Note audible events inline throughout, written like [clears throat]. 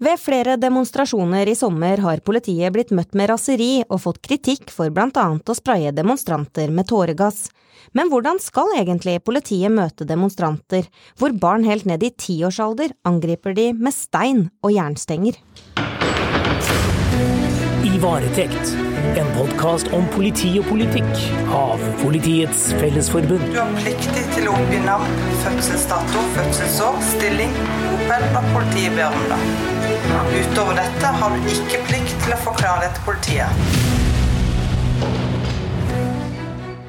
Ved flere demonstrasjoner i sommer har politiet blitt møtt med raseri og fått kritikk for annet å spraye demonstranter med tåregass. Men hvordan skal egentlig politiet møte demonstranter, hvor barn helt ned i tiårsalder angriper de med stein og jernstenger? Varetekt, en podkast om politi og politikk av Politiets Fellesforbund. Du har pliktig til å oppgi navn, fødselsdato, fødselsår, stilling, bopel når politiet ber om det. Utover dette har du ikke plikt til å forklare det til politiet.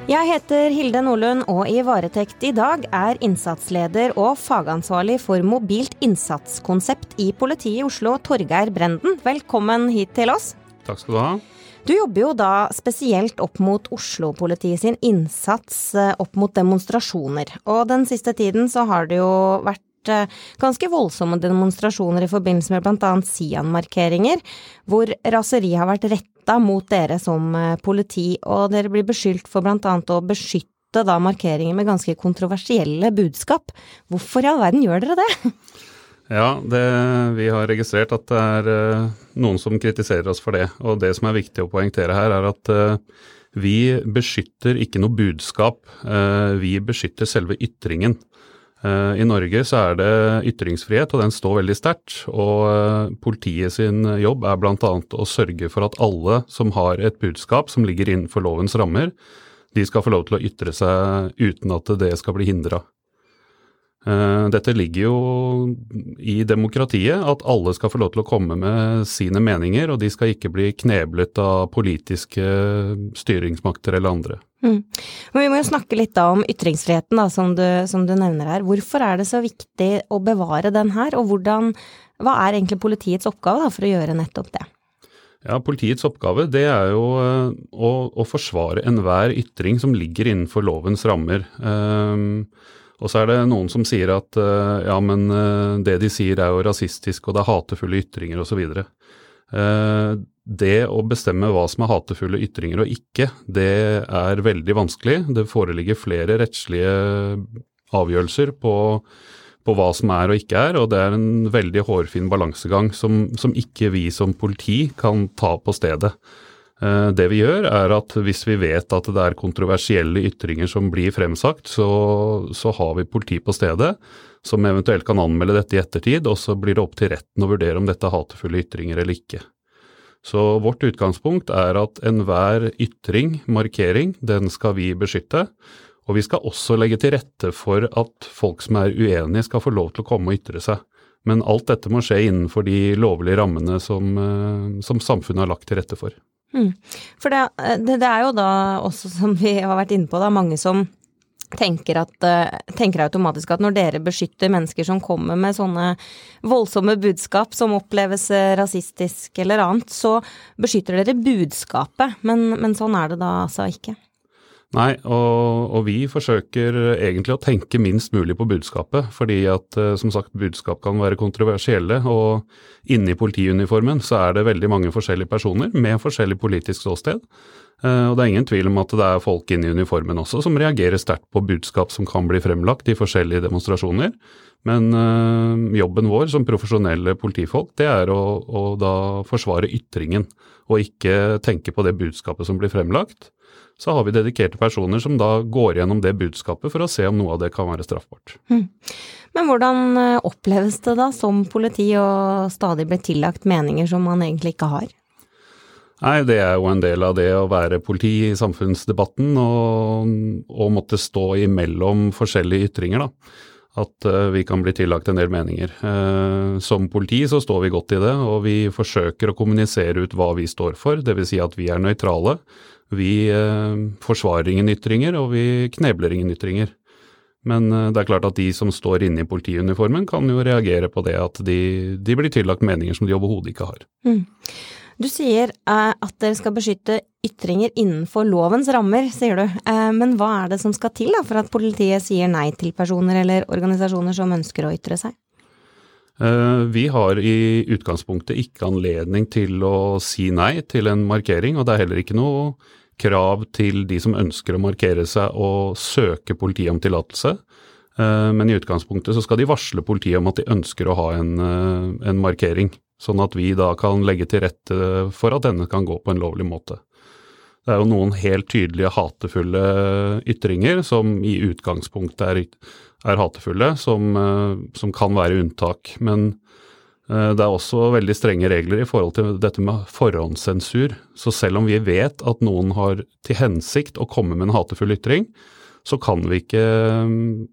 Jeg heter Hilde Nordlund, og i varetekt i dag er innsatsleder og fagansvarlig for mobilt innsatskonsept i politiet i Oslo, Torgeir Brenden. Velkommen hit til oss. Takk skal du ha. Du jobber jo da spesielt opp mot Oslo-politiet sin innsats eh, opp mot demonstrasjoner. Og den siste tiden så har det jo vært eh, ganske voldsomme demonstrasjoner i forbindelse med bl.a. Sian-markeringer, hvor raseri har vært retta mot dere som eh, politi, og dere blir beskyldt for bl.a. å beskytte da markeringer med ganske kontroversielle budskap. Hvorfor i all verden gjør dere det? [laughs] Ja, det, vi har registrert at det er uh, noen som kritiserer oss for det. Og det som er viktig å poengtere her, er at uh, vi beskytter ikke noe budskap, uh, vi beskytter selve ytringen. I Norge så er det ytringsfrihet, og den står veldig sterkt. Og politiet sin jobb er bl.a. å sørge for at alle som har et budskap som ligger innenfor lovens rammer, de skal få lov til å ytre seg uten at det skal bli hindra. Eh, dette ligger jo i demokratiet, at alle skal få lov til å komme med sine meninger, og de skal ikke bli kneblet av politiske styringsmakter eller andre. Mm. Men vi må jo snakke litt da om ytringsfriheten, da, som du, som du, nevner her. Hvorfor er det så viktig å bevare den her, og hvordan, hva er egentlig politiets oppgave da, for å gjøre nettopp det? Ja, Politiets oppgave det er jo eh, å, å forsvare enhver ytring som ligger innenfor lovens rammer. Um, og så er det noen som sier at uh, ja, men uh, det de sier er jo rasistisk og det er hatefulle ytringer osv. Uh, det å bestemme hva som er hatefulle ytringer og ikke, det er veldig vanskelig. Det foreligger flere rettslige avgjørelser på, på hva som er og ikke er, og det er en veldig hårfin balansegang som, som ikke vi som politi kan ta på stedet. Eh, det vi gjør, er at hvis vi vet at det er kontroversielle ytringer som blir fremsagt, så, så, har vi politi på stedet som eventuelt kan anmelde dette i ettertid, og så blir det opp til retten å vurdere om dette er hatefulle ytringer eller ikke. Så vårt utgangspunkt er at enhver ytring, markering, den skal vi beskytte. Og vi skal også legge til rette for at folk som er uenige skal få lov til å komme og ytre seg. Men alt dette må skje innenfor de lovlige rammene som, eh, som samfunnet har lagt til rette for. Mm. For det, det, det, er jo da også, [laughs] som vi har vært inne på, da, mange som tenker, at, eh, tenker automatisk at når dere beskytter mennesker som kommer med sånne voldsomme budskap som oppleves eh, rasistisk eller annet, så beskytter dere budskapet. Men, men sånn er det da altså ikke? Nei, og, og, vi forsøker egentlig å tenke minst mulig på budskapet. Fordi at eh, som sagt, budskap kan være kontroversielle. Og inni politiuniformen så er det veldig mange forskjellige personer med forskjellig politisk ståsted. Eh, og det er ingen tvil om at det er folk inni uniformen også som reagerer sterkt på budskap som kan bli fremlagt i forskjellige demonstrasjoner. Men øh, jobben vår som profesjonelle politifolk, det er å, å da forsvare ytringen, og ikke tenke på det budskapet som blir fremlagt så har vi dedikerte personer som da går gjennom det budskapet for å se om noe av det kan være straffbart. Hmm. Men hvordan eh, oppleves det da som politi å stadig bli tillagt meninger som man egentlig ikke har? Nei, det er jo en del av det å være politi i samfunnsdebatten og, og måtte stå imellom forskjellige ytringer, da. At uh, vi kan bli tillagt en del meninger. Uh, som politi så står vi godt i det, og vi forsøker å kommunisere ut hva vi står for. Dvs. Si at vi er nøytrale. Vi eh, forsvarer ingen ytringer, og vi knebler ingen ytringer. Men eh, det er klart at de som står inne i politiuniformen, kan jo reagere på det at de, de blir tillagt meninger som de overhodet ikke har. Mm. Du sier eh, at dere skal beskytte ytringer innenfor lovens rammer, sier du. Eh, men hva er det som skal til for at politiet sier nei til personer eller organisasjoner som ønsker å ytre seg? Eh, vi har i utgangspunktet ikke anledning til å si nei til en markering, og det er heller ikke noe krav til de som ønsker å markere seg og søke politiet om tillatelse. Men i utgangspunktet så skal de varsle politiet om at de ønsker å ha en, en markering. Sånn at vi da kan legge til rette for at denne kan gå på en lovlig måte. Det er jo noen helt tydelige hatefulle ytringer som i utgangspunktet er, er hatefulle, som, eh, som, kan være unntak. Men eh, det er også veldig strenge regler i forhold til dette med forhåndssensur. Så selv om vi vet at noen har til hensikt å komme med en hatefull ytring, så kan vi, ikke,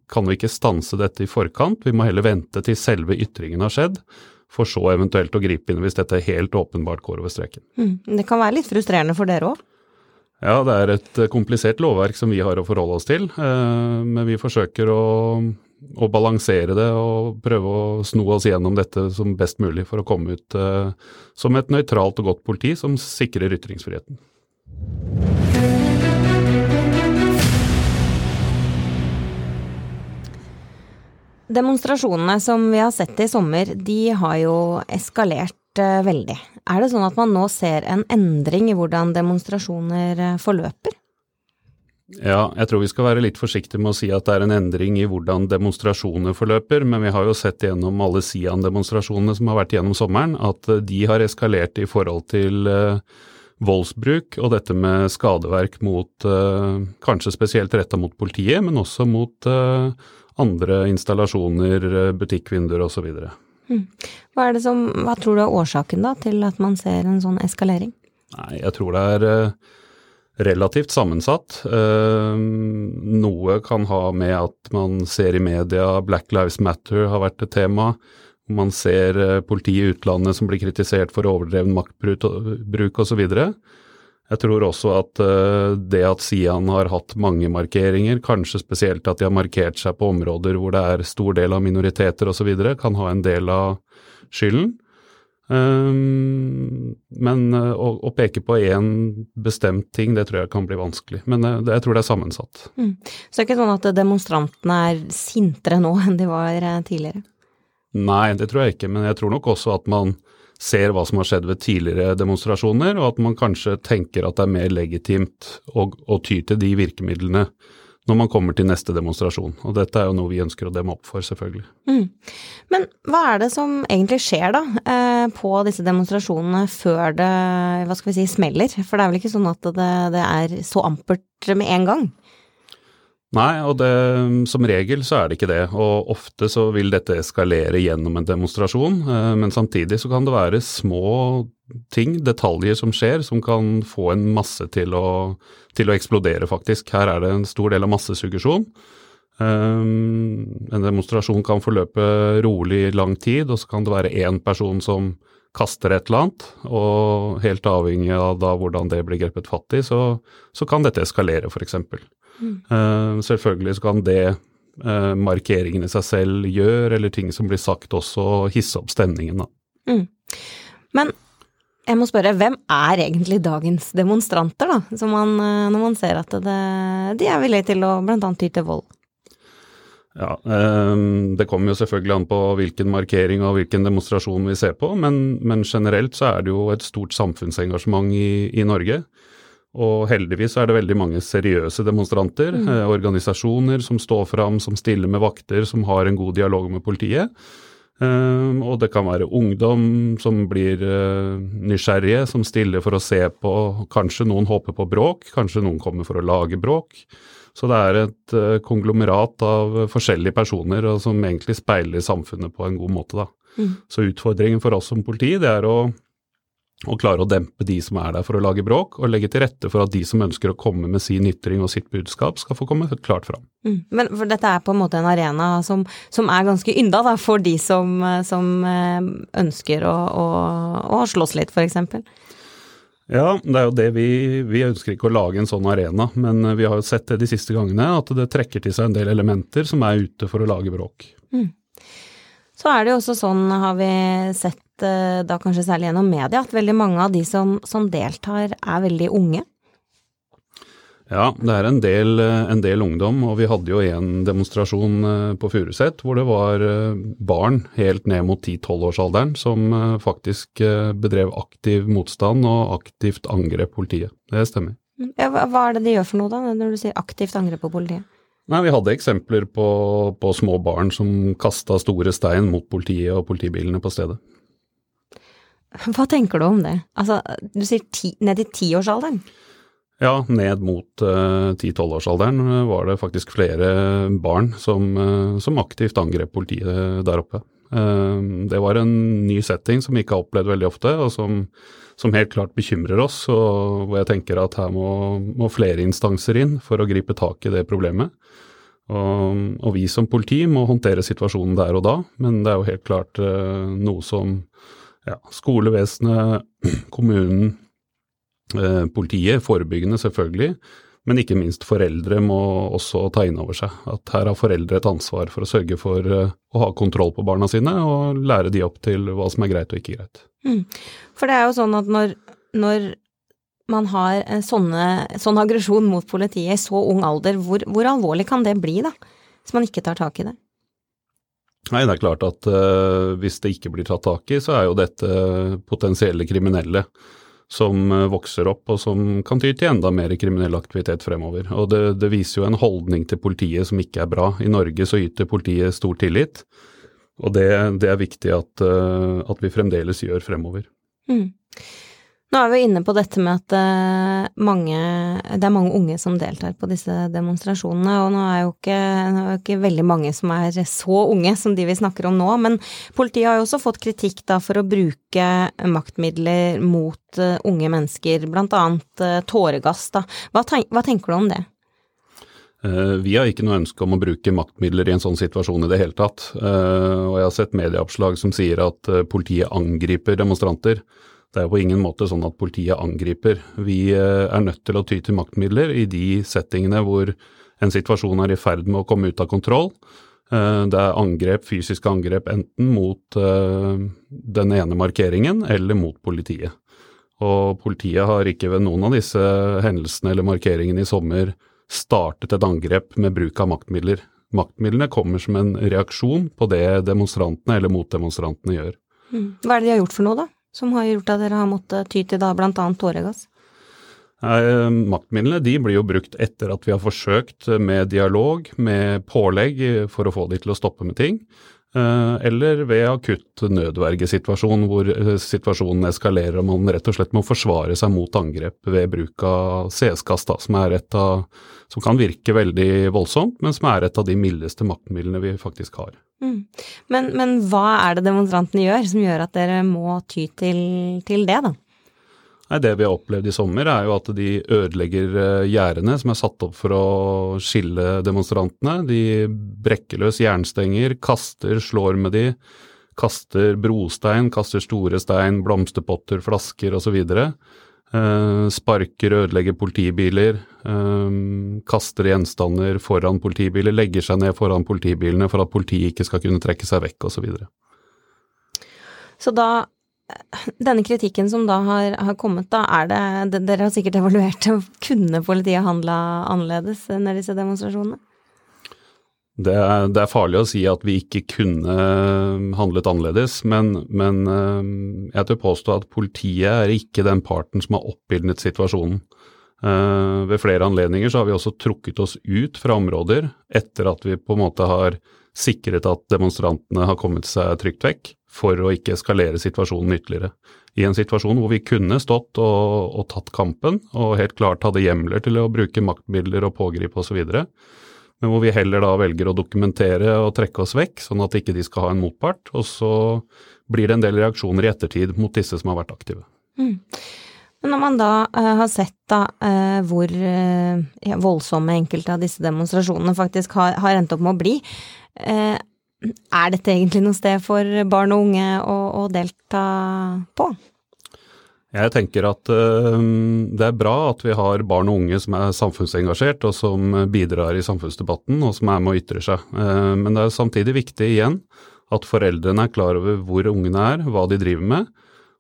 kan vi ikke stanse dette i forkant. Vi må heller vente til selve ytringen har skjedd, for så eventuelt å gripe inn hvis dette helt åpenbart går over streken. Mm. Det kan være litt frustrerende for dere òg? Ja, det er et komplisert lovverk som vi har å forholde oss til. Eh, men vi forsøker å, å balansere det og prøve å sno oss gjennom dette som best mulig for å komme ut eh, som et nøytralt og godt politi som sikrer ytringsfriheten. Demonstrasjonene som vi har sett i sommer, de har jo eskalert eh, veldig. Er det sånn at man nå ser en endring i hvordan demonstrasjoner eh, forløper? Ja, jeg tror vi skal være litt forsiktige med å si at det er en endring i hvordan demonstrasjoner forløper, men vi har jo sett gjennom alle Sian-demonstrasjonene som har vært gjennom sommeren, at eh, de har eskalert i forhold til voldsbruk og dette med skadeverk mot Kanskje spesielt retta mot politiet, men også mot andre installasjoner, eh, butikkvinduer osv. Mm. Hva, er som, hva tror du er årsaken da til at man ser en sånn eskalering? Nei, Jeg tror det er uh, relativt sammensatt. Uh, noe kan ha med at man ser i media Black Lives Matter har vært et tema. Man ser politiet i utlandet som blir kritisert for overdreven maktbruk osv. Jeg tror også at uh, det at Sian har hatt mange markeringer, kanskje spesielt at de har markert seg på områder hvor det er stor del av minoriteter osv., kan ha en del av skylden. Um, men uh, å, peke på én bestemt ting, det tror jeg kan bli vanskelig. Men uh, jeg tror det er sammensatt. Mm. Så det er ikke sånn at demonstrantene er sintere nå enn de var tidligere? Nei, det tror jeg ikke. Men jeg tror nok også at man ser hva som har skjedd ved tidligere demonstrasjoner, og at man kanskje tenker at det er mer legitimt å, å ty til de virkemidlene når man kommer til neste demonstrasjon. Og dette er jo noe vi ønsker å demme opp for, selvfølgelig. Mm. Men hva er det som egentlig skjer da, eh, på disse demonstrasjonene før det, hva skal vi si, smeller? For det er vel ikke sånn at det, det er så ampert med en gang? Nei, og det, som regel så er det ikke det. Og ofte så vil dette eskalere gjennom en demonstrasjon, eh, men samtidig så kan det være små ting, detaljer som skjer, som kan få en masse til å, til å eksplodere, faktisk. Her er det en stor del av massesuggesjon. Um, en demonstrasjon kan forløpe rolig i lang tid, og så kan det være én person som kaster et eller annet, og helt avhengig av da hvordan det blir grepet fatt i, så, så kan dette eskalere, f.eks. Uh, selvfølgelig så kan det uh, markeringen i seg selv gjør, eller ting som blir sagt også, hisse opp stemningen, da. Mm. Men jeg må spørre, hvem er egentlig dagens demonstranter, da? Man, eh, når man ser at det, de er villige til å annet ty til vold? Ja, um, Det kommer jo selvfølgelig an på hvilken markering og hvilken demonstrasjon vi ser på, men, men generelt så er det jo et stort samfunnsengasjement i, i Norge. Og heldigvis er det veldig mange seriøse demonstranter, mm. eh, organisasjoner som står fram, som stiller med vakter, som har en god dialog med politiet. Um, og det kan være ungdom som blir uh, nysgjerrige, som stiller for å se på Kanskje noen håper på bråk, kanskje noen kommer for å lage bråk. Så det er et uh, konglomerat av forskjellige personer som egentlig speiler samfunnet på en god måte. Da. Mm. Så utfordringen for oss som politi det er å og klare å dempe de som er der for å lage bråk, og legge til rette for at de som ønsker å komme med sin ytring og sitt budskap, skal få komme klart fram. Mm. Men for dette er på en måte en arena som, som er ganske ynda da, for de som, som eh, ønsker å, å, å slåss litt, f.eks.? Ja, det er jo det vi Vi ønsker ikke å lage en sånn arena, men vi har jo sett det de siste gangene, at det trekker til seg en del elementer som er ute for å lage bråk. Mm. Så er det jo også sånn, har vi sett Eh, da kanskje særlig gjennom media, at veldig mange av de som, som deltar er veldig unge? Ja, det er en del, eh, en del, ungdom, og vi hadde jo en demonstrasjon eh, på Furuset hvor det var barn helt ned mot 10-12-årsalderen som faktisk bedrev aktiv motstand og aktivt angrep politiet. Det stemmer. Ja, hva er det de gjør for noe da, når du sier aktivt angrep på politiet? Nei, Vi hadde eksempler på, på små barn som kasta store stein mot politiet og politibilene på stedet. Hva tenker du om det? Altså, du sier ti, ned i tiårsalderen? Ja, ned mot uh, 10-12-årsalderen var det faktisk flere barn som, uh, som aktivt angrep politiet der oppe. Uh, det var en ny setting som vi ikke har opplevd veldig ofte, og som, som helt klart bekymrer oss. Og hvor jeg tenker at her må, må flere instanser inn for å gripe tak i det problemet. Og, og, vi som politi må håndtere situasjonen der og da, men det er jo helt klart uh, noe som ja, skolevesenet, [clears throat] kommunen, uh, politiet, forebyggende selvfølgelig, men ikke minst foreldre må også ta inn over seg at her har foreldre et ansvar for å sørge for uh, å ha kontroll på barna sine og lære de opp til hva som er greit og ikke greit. Mm. For det er jo sånn at når, når man har sånne, sånn aggresjon mot politiet i så ung alder, hvor, hvor, alvorlig kan det bli, da? Hvis man ikke tar tak i det? Nei, det er klart at uh, hvis det ikke blir tatt tak i, så er jo dette potensielle kriminelle som uh, vokser opp og som kan ty til enda mer kriminell aktivitet fremover. Og det, det, viser jo en holdning til politiet som ikke er bra. I Norge så yter politiet stor tillit, og det, det er viktig at, uh, at, vi fremdeles gjør fremover. Mm. Nå er vi inne på dette med at eh, mange, det er mange unge som deltar på disse demonstrasjonene, og nå er jo ikke, er jo ikke veldig mange som er så unge som de vi snakker om nå, men politiet har jo også fått kritikk da for å bruke maktmidler mot eh, unge mennesker, blant annet eh, tåregass. Da. Hva, hva tenker du om det? Vi har ikke noe ønske om å bruke maktmidler i en sånn situasjon i det hele tatt. Og jeg har sett medieoppslag som sier at politiet angriper demonstranter. Det er på ingen måte sånn at politiet angriper. Vi eh, er nødt til å ty til maktmidler i de settingene hvor en situasjon er i ferd med å komme ut av kontroll. Eh, det er angrep, fysiske angrep enten mot eh, den ene markeringen eller mot politiet. Og politiet har ikke ved noen av disse hendelsene eller markeringene i sommer startet et angrep med bruk av maktmidler. Maktmidlene kommer som en reaksjon på det demonstrantene eller motdemonstrantene gjør. Mm. Hva er det de har gjort for noe, da? Som har gjort at dere har måttet ty til da bl.a. tåregass? Maktmidlene de blir jo brukt etter at vi har forsøkt med dialog, med pålegg for å få de til å stoppe med ting. Eh, eller ved akutt nødvergesituasjon hvor eh, situasjonen eskalerer og man rett og slett må forsvare seg mot angrep ved bruk av CS-kast, som, som kan virke veldig voldsomt, men som er et av de mildeste maktmidlene vi faktisk har. Mm. Men, men, hva er det demonstrantene gjør som gjør at dere må ty til, til det, da? Nei, Det vi har opplevd i sommer, er jo at de ødelegger eh, gjerdene som er satt opp for å skille demonstrantene. De brekker løs jernstenger, kaster, slår med de, kaster brostein, kaster store stein, blomsterpotter, flasker osv. Uh, sparker, ødelegger politibiler, uh, kaster gjenstander foran politibiler, legger seg ned foran politibilene for at politiet ikke skal kunne trekke seg vekk osv. Så, så da denne kritikken som da har, har, kommet, da er det Dere har sikkert evaluert Kunne politiet handla annerledes under disse demonstrasjonene? Det er, det er, farlig å si at vi ikke kunne handlet annerledes, men, men eh, jeg tør påstå at politiet er ikke den parten som har oppildnet situasjonen. Uh, ved flere anledninger så har vi også trukket oss ut fra områder etter at vi på en måte har sikret at demonstrantene har kommet seg trygt vekk, for å ikke eskalere situasjonen ytterligere. I en situasjon hvor vi kunne stått og, og tatt kampen, og helt klart hadde hjemler til å bruke maktmidler og pågripe osv., men hvor vi heller da velger å dokumentere og trekke oss vekk, sånn at ikke de skal ha en motpart. Og så blir det en del reaksjoner i ettertid mot disse som har vært aktive. Mm. Men når man da uh, har sett da uh, hvor uh, ja, voldsomme enkelte av disse demonstrasjonene faktisk har, har endt opp med å bli, er dette egentlig noe sted for barn og unge å, å delta på? Jeg tenker at uh, det er bra at vi har barn og unge som er samfunnsengasjert, og som bidrar i samfunnsdebatten, og som er med å ytre seg. Uh, men det er samtidig viktig igjen at foreldrene er klar over hvor ungene er, hva de driver med,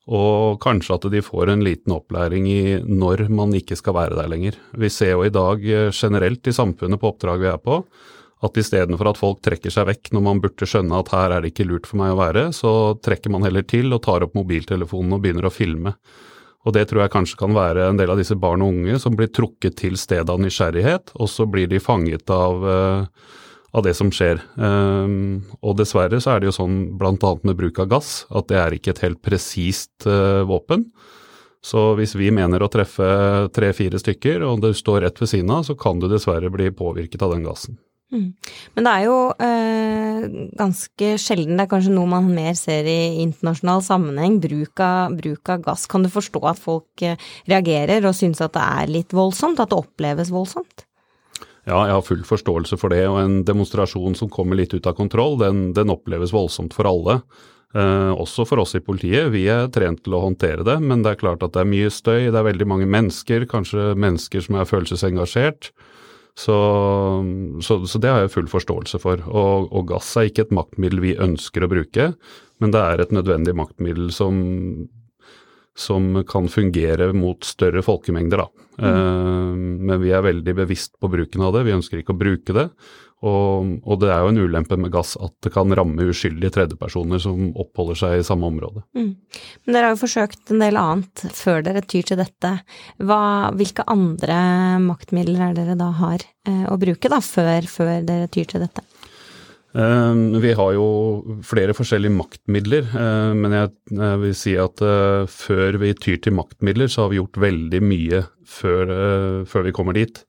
og kanskje at de får en liten opplæring i når man ikke skal være der lenger. Vi ser jo i dag eh, generelt i samfunnet på oppdrag vi er på, at istedenfor at folk trekker seg vekk når man burde skjønne at her er det ikke lurt for meg å være, så trekker man heller til og tar opp mobiltelefonen og begynner å filme. Og det tror jeg kanskje kan være en del av disse barn og unge som blir trukket til stedet av nysgjerrighet, og så blir de fanget av, eh, av det som skjer. Um, og dessverre så er det jo sånn bl.a. med bruk av gass at det er ikke et helt presist uh, våpen. Så hvis vi mener å treffe tre-fire stykker, og du står rett ved siden av, så kan du dessverre bli påvirket av den gassen. Mm. Men det er jo øh, ganske sjelden, det er kanskje noe man mer ser i internasjonal sammenheng, bruk av, bruk av gass. Kan du forstå at folk eh, reagerer og synes at det er litt voldsomt, at det oppleves voldsomt? Ja, jeg har full forståelse for det, og en demonstrasjon som kommer litt ut av kontroll, den, den oppleves voldsomt for alle. Eh, også for oss i politiet. Vi er trent til å håndtere det, men det er klart at det er mye støy. Det er veldig mange mennesker, kanskje mennesker som er følelsesengasjert. Så, så, så det har jeg full forståelse for. Og, og, gass er ikke et maktmiddel vi ønsker å bruke, men det er et nødvendig maktmiddel som, som kan fungere mot større folkemengder, da. Mm. Uh, men vi er veldig bevisst på bruken av det. Vi ønsker ikke å bruke det. Og, og, det er jo en ulempe med gass at det kan ramme uskyldige tredjepersoner som oppholder seg i samme område. Mm. Men dere har jo forsøkt en del annet før dere tyr til dette. Hva, hvilke andre maktmidler er dere da har eh, å bruke da, før, før, dere tyr til dette? Uh, vi har jo flere forskjellige maktmidler, uh, men jeg, jeg, vil si at uh, før vi tyr til maktmidler, så har vi gjort veldig mye før, før vi kommer dit.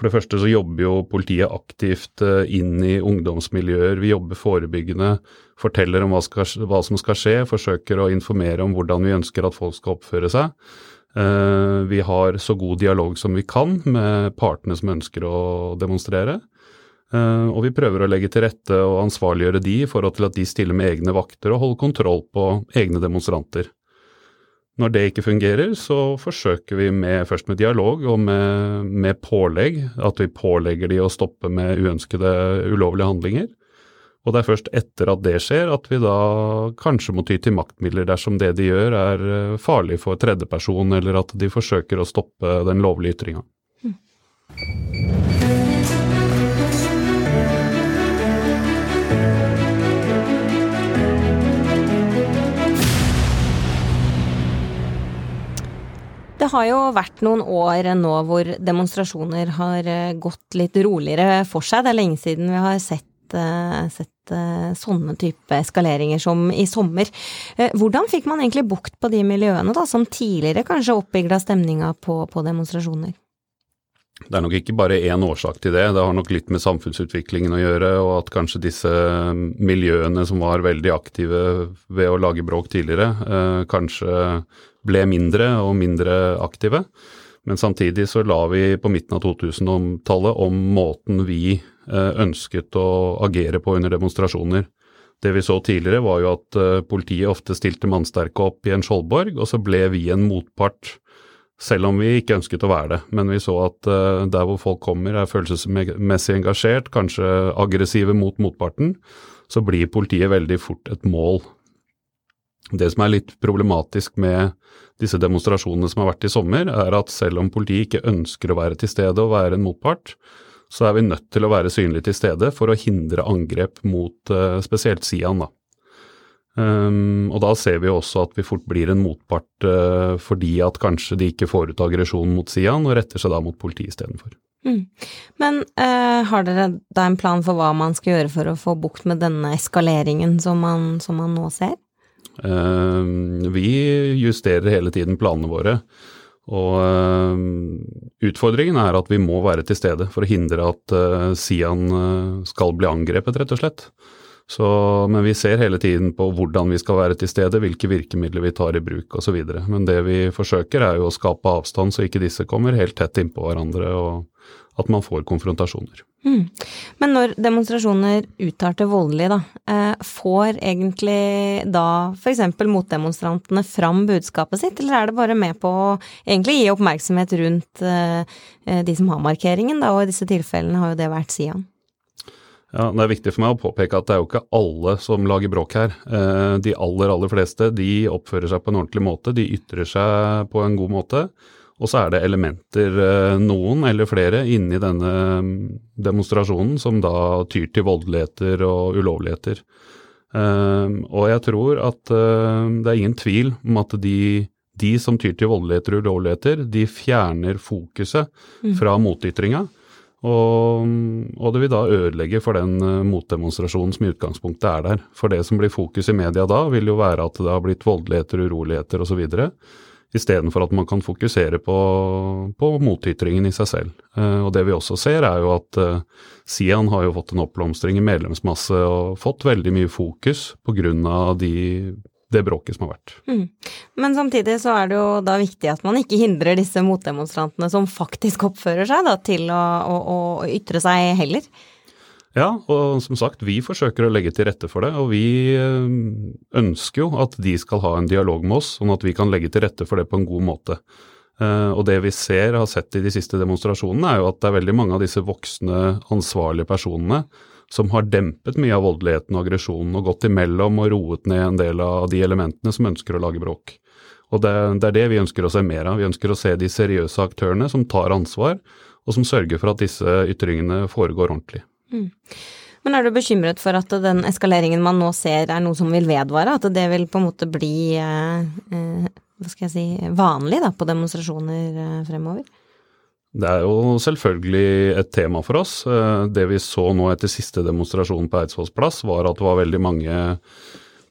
For det første så jobber jo politiet aktivt eh, inn i ungdomsmiljøer. Vi jobber forebyggende, forteller om hva, skal, hva, som skal skje, forsøker å informere om hvordan vi ønsker at folk skal oppføre seg. Eh, vi har så god dialog som vi kan med partene som ønsker å demonstrere. Eh, og vi prøver å legge til rette og ansvarliggjøre de i forhold til at de stiller med egne vakter og holder kontroll på egne demonstranter. Når det ikke fungerer, så forsøker vi med, først med dialog og med, med, pålegg, at vi pålegger de å stoppe med uønskede ulovlige handlinger. Og det er først etter at det skjer at vi da kanskje må ty til maktmidler dersom det de gjør er eh, farlig for tredjeperson, eller at de forsøker å stoppe den lovlige ytringa. Har jo vært noen år nå hvor demonstrasjoner har eh, gått litt roligere for seg. Det er lenge siden vi har sett, eh, sett eh, sånne type eskaleringer som i sommer. Hvordan fikk man egentlig bukt på de miljøene da, som tidligere kanskje oppbygda stemninga på, på demonstrasjoner? Det er nok ikke bare én årsak til det. Det har nok litt med samfunnsutviklingen å gjøre, og at kanskje disse miljøene som var veldig aktive ved å lage bråk tidligere, kanskje ble mindre og mindre aktive. Men samtidig så la vi på midten av 2000-tallet om måten vi eh, ønsket å agere på under demonstrasjoner. Det vi så tidligere var jo at eh, politiet ofte stilte mannsterke opp i en skjoldborg, og så ble vi en motpart, selv om vi ikke ønsket å være det. Men vi så at uh, der hvor folk kommer er følelsesmessig engasjert, kanskje aggressive mot motparten, så blir politiet veldig fort et mål det som er litt problematisk med disse demonstrasjonene som har vært i sommer, er at selv om politiet ikke ønsker å være til stede og være en motpart, så er vi nødt til å være synlig til stede for å hindre angrep mot uh, spesielt Sian. Da. Um, og da ser vi også at vi fort blir en motpart uh, fordi at kanskje de ikke får ut aggresjon mot Sian og retter seg da mot politiet istedenfor. Mm. Men uh, har dere da en plan for hva man skal gjøre for å få bukt med denne eskaleringen som man, som man nå ser? Eh, vi justerer hele tiden planene våre. Og eh, utfordringen er at vi må være til stede for å hindre at eh, Sian skal bli angrepet, rett og slett. Så, men vi ser hele tiden på hvordan vi skal være til stede, hvilke virkemidler vi tar i bruk osv. Men det vi forsøker er jo å skape avstand så ikke disse kommer helt tett innpå hverandre, og at man får konfrontasjoner. Mm. Men når demonstrasjoner uttarter voldelig, da, eh, får egentlig da f.eks. motdemonstrantene fram budskapet sitt, eller er det bare med på å egentlig gi oppmerksomhet rundt eh, eh, de som har markeringen, da, og i disse tilfellene har jo det vært Sian? Ja, Det er viktig for meg å påpeke at det er jo ikke alle som lager bråk her. De aller, aller fleste de oppfører seg på en ordentlig måte, de ytrer seg på en god måte. Og så er det elementer, eh, noen eller flere, inni denne mm, demonstrasjonen som da tyr til voldeligheter og ulovligheter. Ehm, og jeg tror at eh, det er ingen tvil om at de, de som tyr til voldeligheter og ulovligheter, de fjerner fokuset mm. fra motytringa. Og, og, det vil da ødelegge for den uh, motdemonstrasjonen som i utgangspunktet er der. For det som blir fokus i media da, vil jo være at det har blitt voldeligheter, uroligheter osv. Istedenfor at man kan fokusere på, på motytringen i seg selv. Uh, og det vi også ser er jo at uh, Sian har jo fått en oppblomstring i medlemsmasse og fått veldig mye fokus pga. de det bråket som har vært. Mm. Men samtidig så er det jo da viktig at man ikke hindrer disse motdemonstrantene som faktisk oppfører seg, da, til å, å, å, ytre seg heller. Ja, og som sagt, vi forsøker å legge til rette for det. Og vi eh, ønsker jo at de skal ha en dialog med oss, sånn at vi kan legge til rette for det på en god måte. Eh, og det vi ser, har sett i de siste demonstrasjonene, er jo at det er veldig mange av disse voksne, ansvarlige personene som har dempet mye av voldeligheten og aggresjonen og gått imellom og roet ned en del av de elementene som ønsker å lage bråk. Og det, det, er det vi ønsker å se mer av. Vi ønsker å se de seriøse aktørene som tar ansvar, og som sørger for at disse ytringene foregår ordentlig. Mm. Men er du bekymret for at den eskaleringen man nå ser er noe som vil vedvare? At det vil på en måte bli eh, eh, hva skal jeg si, vanlig da, på demonstrasjoner eh, fremover? Det er jo selvfølgelig et tema for oss. Eh, det vi så nå etter siste demonstrasjon på Eidsvolls plass, var at det var veldig mange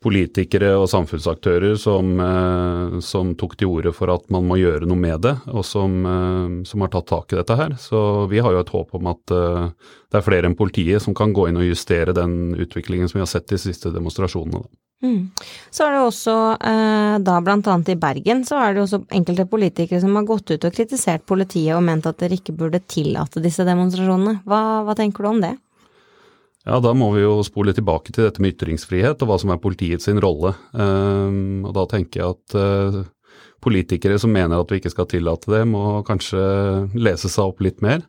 politikere og samfunnsaktører som, eh, som tok til orde for at man må gjøre noe med det, og som, eh, som, har tatt tak i dette her. Så vi har jo et håp om at det er flere enn politiet som kan gå inn og justere den utviklingen som vi har sett de siste demonstrasjonene. Mm. Så er det også, eh, da annet i Bergen, så er det også enkelte politikere som har gått ut og kritisert politiet og ment at dere ikke burde tillate disse demonstrasjonene. Hva, hva, tenker du om det? Ja, da må vi jo spole tilbake til dette med ytringsfrihet og hva som er politiets sin rolle. Um, og da tenker jeg at uh, politikere som mener at vi ikke skal tillate det, må kanskje lese seg opp litt mer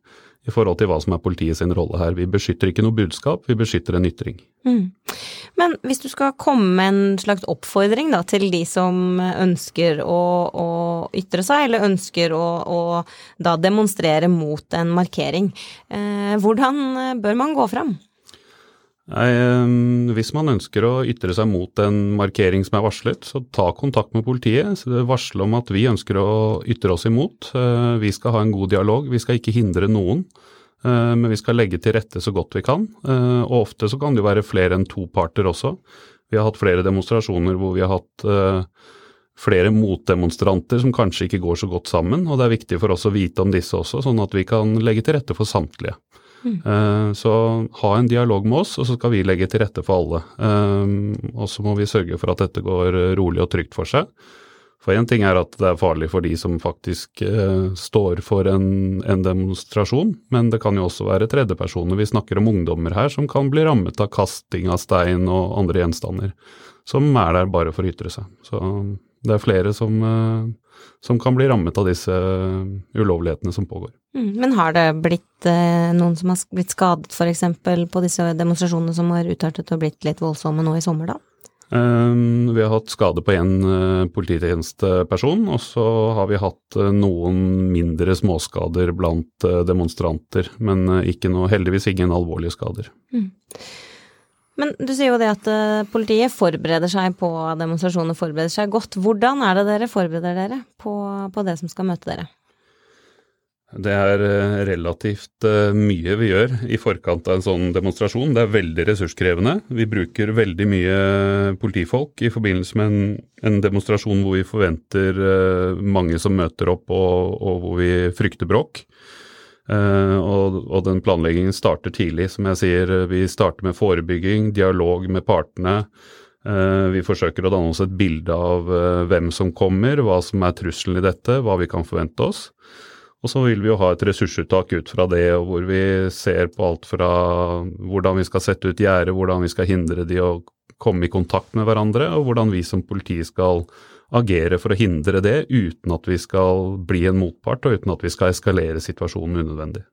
i forhold til hva som er politiets rolle her. Vi beskytter ikke noe budskap, vi beskytter en ytring. Mm. Men hvis du skal komme med en slags oppfordring da, til de som ønsker å, å ytre seg, eller ønsker å, å demonstrere mot en markering, eh, hvordan bør man gå fram? Nei, hvis man ønsker å ytre seg mot en markering som er varslet, så ta kontakt med politiet. Varsle om at vi ønsker å ytre oss imot. Eh, vi skal ha en god dialog, vi skal ikke hindre noen. Eh, men vi skal legge til rette så godt vi kan. Eh, og ofte så kan det jo være flere enn to parter også. Vi har hatt flere demonstrasjoner hvor vi har hatt flere motdemonstranter som kanskje ikke går så godt sammen. Og det er viktig for oss å vite om disse også, sånn at vi kan legge til rette for samtlige. Mm. Så ha en dialog med oss, og så skal vi legge til rette for alle. Eh, og så må vi sørge for at dette går rolig og trygt for seg. For én ting er at det er farlig for de som faktisk uh, står for en, en, demonstrasjon, men det kan jo også være tredjepersoner. Vi snakker om ungdommer her som kan bli rammet av kasting av stein og andre gjenstander, som er der bare for å ytre seg. Så det er flere som, uh, som kan bli rammet av disse ulovlighetene som pågår. Mm, men har det blitt eh, noen som har blitt skadet f.eks. på disse demonstrasjonene som har utartet og blitt litt voldsomme nå i sommer, da? Um, vi har hatt skade på én uh, polititjenesteperson, og så har vi hatt uh, noen mindre småskader blant uh, demonstranter, men ikke noe, heldigvis ingen alvorlige skader. Mm. Men du sier jo det at politiet forbereder seg på demonstrasjoner, forbereder seg godt. Hvordan er det dere forbereder dere på, på det som skal møte dere? Det er eh, relativt eh, mye vi gjør i forkant av en sånn demonstrasjon. Det er veldig ressurskrevende. Vi bruker veldig mye politifolk i forbindelse med en, en demonstrasjon hvor vi forventer eh, mange som møter opp og, og hvor vi frykter bråk. Og, og, den planleggingen starter tidlig. Som jeg sier, vi starter med forebygging, dialog med partene. Vi forsøker å danne oss et bilde av hvem som kommer, hva som er trusselen i dette, hva vi kan forvente oss. Og så vil vi jo ha et ressursuttak ut fra det, og hvor vi ser på alt fra hvordan vi skal sette ut gjerder, hvordan vi skal hindre de å komme i kontakt med hverandre, og hvordan vi som politi skal agere for å hindre det, uten at vi skal bli en motpart, og uten at vi skal eskalere situasjonen unødvendig.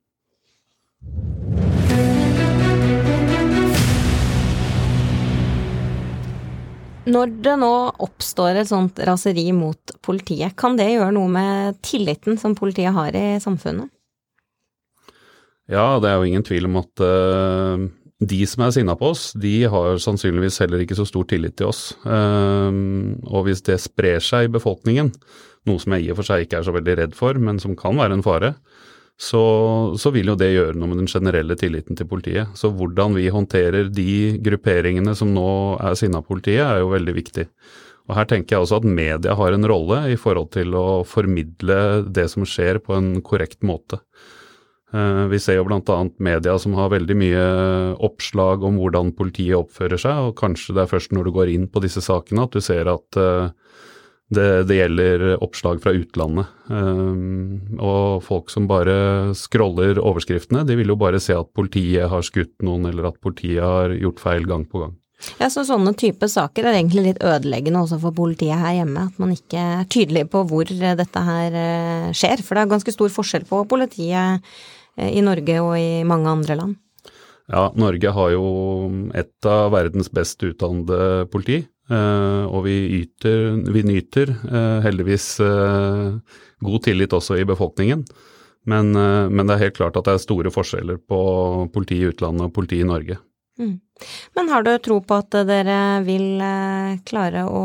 Når det nå oppstår et sånt raseri mot politiet, kan det gjøre noe med tilliten som politiet har i samfunnet? Ja, det er jo ingen tvil om at uh, de som er sinna på oss, de har sannsynligvis heller ikke så stor tillit til oss. Uh, og hvis det sprer seg i befolkningen, noe som jeg i og for seg ikke er så veldig redd for, men som kan være en fare, så, så, vil jo det gjøre noe med den generelle tilliten til politiet. Så hvordan vi håndterer de grupperingene som nå er sinna politiet, er jo veldig viktig. Og Her tenker jeg også at media har en rolle i forhold til å formidle det som skjer på en korrekt måte. Eh, vi ser jo bl.a. media som har veldig mye oppslag om hvordan politiet oppfører seg, og kanskje det er først når du går inn på disse sakene at du ser at eh, det, det gjelder oppslag fra utlandet. Eh, og folk som bare scroller overskriftene, de vil jo bare se at politiet har skutt noen, eller at politiet har gjort feil gang på gang. Ja, så Sånne type saker er egentlig litt ødeleggende også for politiet her hjemme. At man ikke er tydelig på hvor dette her eh, skjer. For det er ganske stor forskjell på politiet eh, i Norge og i mange andre land. Ja, Norge har jo et av verdens best utdannede politi. Eh, og vi, yter, vi nyter heldigvis god tillit også i befolkningen. Men, men, det er helt klart at det er store forskjeller på politi i utlandet og politi i Norge. Mm. Men har du tro på at dere vil eh, klare å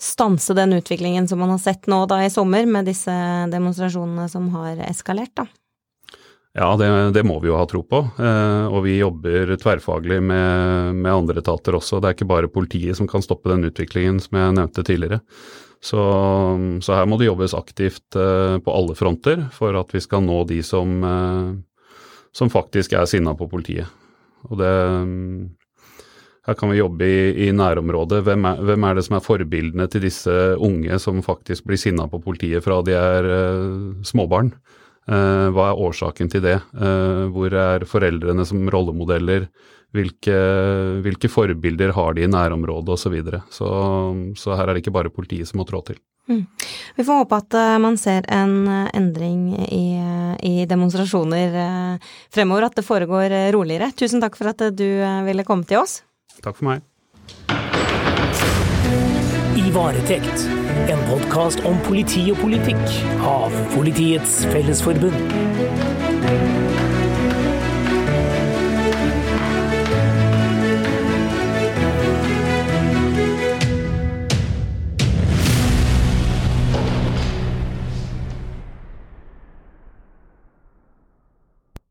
stanse den utviklingen som man har sett nå da i sommer, med disse demonstrasjonene som har eskalert, da? Ja, det, det må vi jo ha tro på. Eh, og vi jobber tverrfaglig med, med, andre etater også. Det er ikke bare politiet som kan stoppe den utviklingen som jeg nevnte tidligere. Så, så her må det jobbes aktivt eh, på alle fronter for at vi skal nå de som, eh, som faktisk er sinna på politiet. Og det her kan vi jobbe i, i nærområdet. Hvem er, hvem er, det som er forbildene til disse unge som faktisk blir sinna på politiet fra de er uh, småbarn? Uh, hva er årsaken til det? Uh, hvor er foreldrene som rollemodeller? Hvilke, hvilke forbilder har de i nærområdet osv. Så, videre. så Så her er det ikke bare politiet som må trå til. Mm. Vi får håpe at uh, man ser en endring i, i, demonstrasjoner fremover, at det foregår roligere. Tusen takk for at du ville komme til oss. Takk for meg. Varetekt, en podkast om politi og politikk av Politiets Fellesforbund.